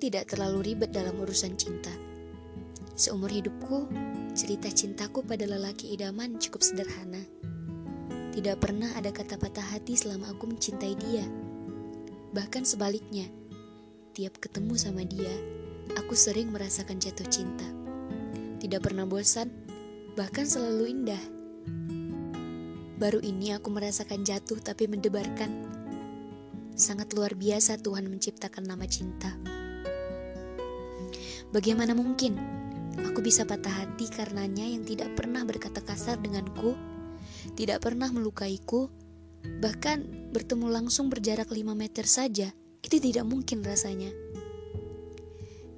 tidak terlalu ribet dalam urusan cinta. Seumur hidupku, cerita cintaku pada lelaki idaman cukup sederhana. Tidak pernah ada kata patah hati selama aku mencintai dia. Bahkan sebaliknya, tiap ketemu sama dia, aku sering merasakan jatuh cinta. Tidak pernah bosan, bahkan selalu indah. Baru ini aku merasakan jatuh tapi mendebarkan. Sangat luar biasa Tuhan menciptakan nama cinta. Bagaimana mungkin aku bisa patah hati karenanya yang tidak pernah berkata kasar denganku, tidak pernah melukaiku, bahkan bertemu langsung berjarak 5 meter saja, itu tidak mungkin rasanya.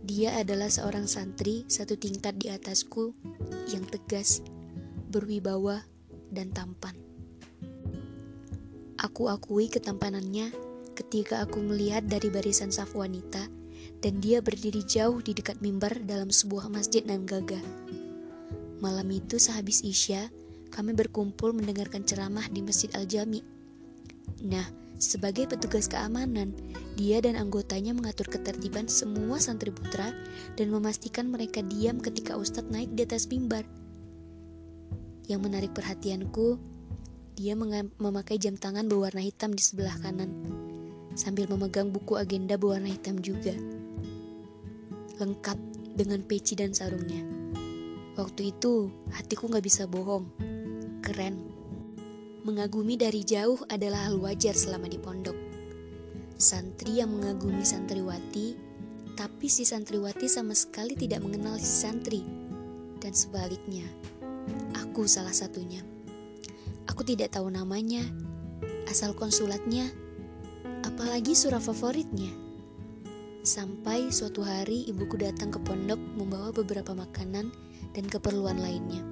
Dia adalah seorang santri satu tingkat di atasku yang tegas, berwibawa, dan tampan. Aku akui ketampanannya ketika aku melihat dari barisan saf wanita dan dia berdiri jauh di dekat mimbar dalam sebuah masjid nan gagah. Malam itu sehabis Isya, kami berkumpul mendengarkan ceramah di Masjid Al-Jami. Nah, sebagai petugas keamanan, dia dan anggotanya mengatur ketertiban semua santri putra dan memastikan mereka diam ketika Ustadz naik di atas mimbar. Yang menarik perhatianku, dia memakai jam tangan berwarna hitam di sebelah kanan, sambil memegang buku agenda berwarna hitam juga lengkap dengan peci dan sarungnya. Waktu itu, hatiku gak bisa bohong. Keren. Mengagumi dari jauh adalah hal wajar selama di pondok. Santri yang mengagumi santriwati, tapi si santriwati sama sekali tidak mengenal si santri. Dan sebaliknya, aku salah satunya. Aku tidak tahu namanya, asal konsulatnya, apalagi surah favoritnya. Sampai suatu hari ibuku datang ke pondok membawa beberapa makanan dan keperluan lainnya.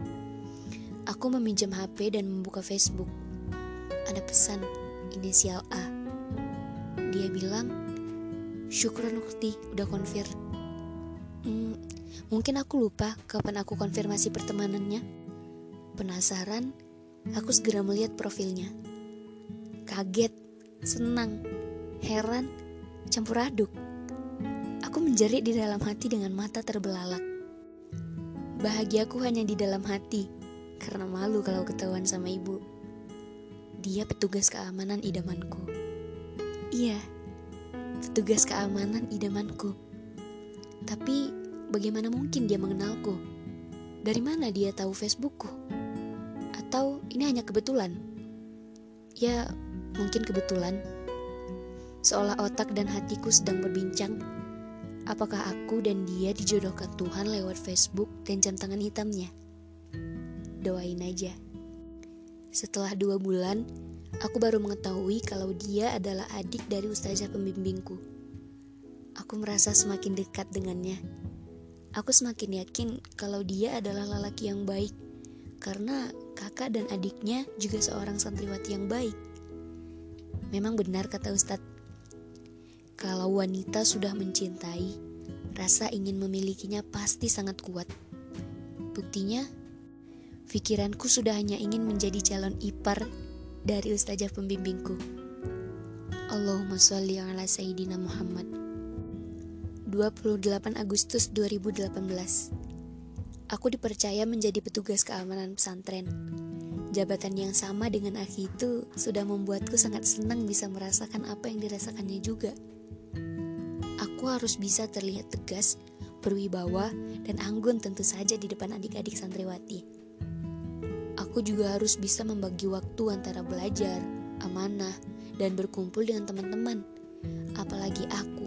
Aku meminjam HP dan membuka Facebook. Ada pesan inisial A. Dia bilang, Syukron Ukti, udah konfir. Hmm, mungkin aku lupa kapan aku konfirmasi pertemanannya. Penasaran, aku segera melihat profilnya. Kaget, senang, heran, campur aduk. Aku menjerit di dalam hati dengan mata terbelalak. Bahagiaku hanya di dalam hati, karena malu kalau ketahuan sama ibu. Dia petugas keamanan idamanku. Iya, petugas keamanan idamanku. Tapi bagaimana mungkin dia mengenalku? Dari mana dia tahu Facebookku? Atau ini hanya kebetulan? Ya, mungkin kebetulan. Seolah otak dan hatiku sedang berbincang Apakah aku dan dia dijodohkan Tuhan lewat Facebook dan jam tangan hitamnya? Doain aja. Setelah dua bulan, aku baru mengetahui kalau dia adalah adik dari ustazah pembimbingku. Aku merasa semakin dekat dengannya. Aku semakin yakin kalau dia adalah lelaki yang baik, karena kakak dan adiknya juga seorang santriwati yang baik. Memang benar kata Ustadz, kalau wanita sudah mencintai, rasa ingin memilikinya pasti sangat kuat. Buktinya, pikiranku sudah hanya ingin menjadi calon ipar dari ustazah pembimbingku. Allahumma sholli ala Sayyidina Muhammad. 28 Agustus 2018 Aku dipercaya menjadi petugas keamanan pesantren. Jabatan yang sama dengan Aki itu sudah membuatku sangat senang bisa merasakan apa yang dirasakannya juga. Aku harus bisa terlihat tegas, berwibawa, dan anggun tentu saja di depan adik-adik santriwati. Aku juga harus bisa membagi waktu antara belajar, amanah, dan berkumpul dengan teman-teman. Apalagi aku,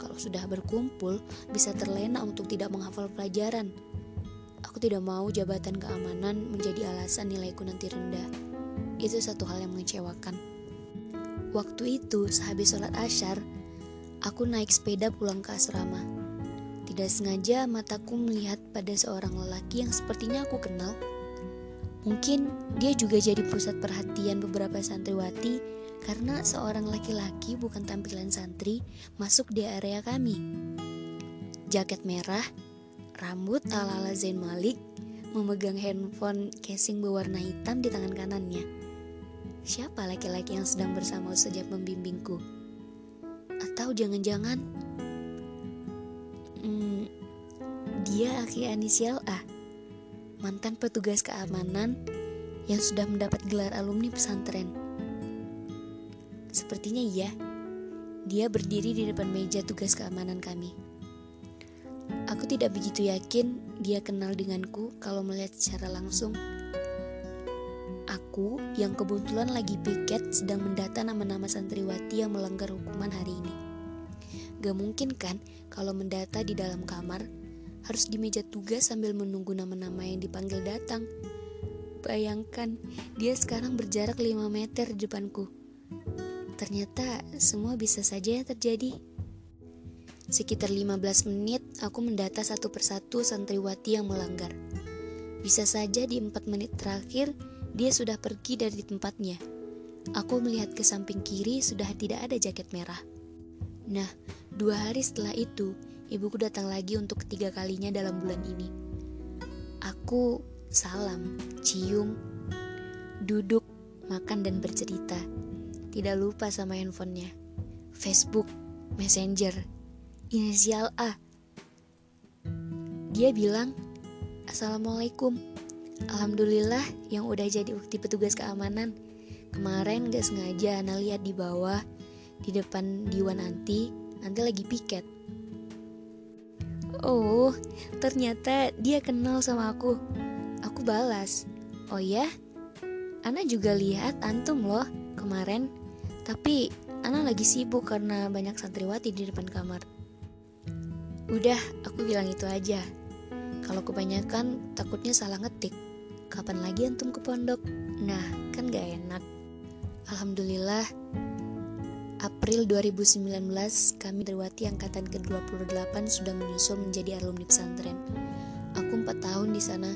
kalau sudah berkumpul, bisa terlena untuk tidak menghafal pelajaran. Aku tidak mau jabatan keamanan menjadi alasan nilaiku nanti rendah. Itu satu hal yang mengecewakan. Waktu itu, sehabis sholat asyar, Aku naik sepeda pulang ke asrama. Tidak sengaja mataku melihat pada seorang lelaki yang sepertinya aku kenal. Mungkin dia juga jadi pusat perhatian beberapa santriwati karena seorang laki-laki bukan tampilan santri masuk di area kami. Jaket merah, rambut ala-ala Zain Malik, memegang handphone casing berwarna hitam di tangan kanannya. Siapa laki-laki yang sedang bersama sejak membimbingku? Atau jangan-jangan Dia Aki Anisial A, mantan petugas keamanan yang sudah mendapat gelar alumni pesantren. Sepertinya iya, dia berdiri di depan meja tugas keamanan kami. Aku tidak begitu yakin dia kenal denganku kalau melihat secara langsung. Aku yang kebetulan lagi piket sedang mendata nama-nama santriwati yang melanggar hukuman hari ini. Gak mungkin kan kalau mendata di dalam kamar harus di meja tugas sambil menunggu nama-nama yang dipanggil datang. Bayangkan, dia sekarang berjarak 5 meter di depanku. Ternyata semua bisa saja terjadi. Sekitar 15 menit aku mendata satu persatu santriwati yang melanggar. Bisa saja di 4 menit terakhir dia sudah pergi dari tempatnya. Aku melihat ke samping kiri sudah tidak ada jaket merah. Nah, dua hari setelah itu, ibuku datang lagi untuk ketiga kalinya dalam bulan ini. Aku salam, cium, duduk, makan dan bercerita. Tidak lupa sama handphonenya. Facebook, Messenger, inisial A. Dia bilang, Assalamualaikum. Alhamdulillah yang udah jadi bukti petugas keamanan. Kemarin gak sengaja Ana lihat di bawah, di depan Diwan Anti, nanti lagi piket. Oh, ternyata dia kenal sama aku. Aku balas. Oh ya? Ana juga lihat antum loh kemarin. Tapi Ana lagi sibuk karena banyak santriwati di depan kamar. Udah, aku bilang itu aja. Kalau kebanyakan takutnya salah ngetik. Kapan lagi antum ke pondok? Nah, kan gak enak. Alhamdulillah, April 2019 kami Derwati angkatan ke-28 sudah menyusul menjadi alumni pesantren. Aku 4 tahun di sana,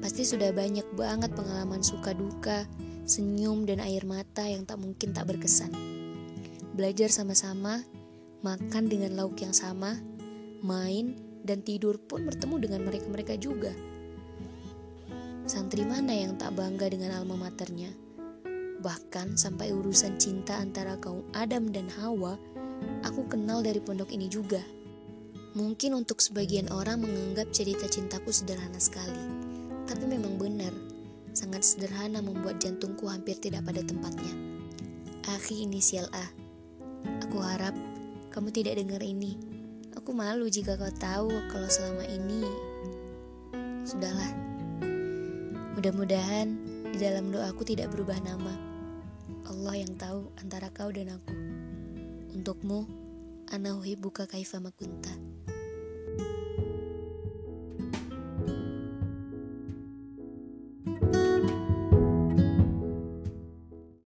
pasti sudah banyak banget pengalaman suka duka, senyum dan air mata yang tak mungkin tak berkesan. Belajar sama-sama, makan dengan lauk yang sama, main dan tidur pun bertemu dengan mereka-mereka juga. Santri mana yang tak bangga dengan alma maternya? Bahkan sampai urusan cinta antara kaum Adam dan Hawa, aku kenal dari pondok ini juga. Mungkin untuk sebagian orang menganggap cerita cintaku sederhana sekali, tapi memang benar, sangat sederhana membuat jantungku hampir tidak pada tempatnya. Akhi inisial A. Aku harap kamu tidak dengar ini. Aku malu jika kau tahu kalau selama ini sudahlah. Mudah-mudahan di dalam doaku tidak berubah nama. Allah yang tahu antara kau dan aku. Untukmu, ana buka kaifa makunta.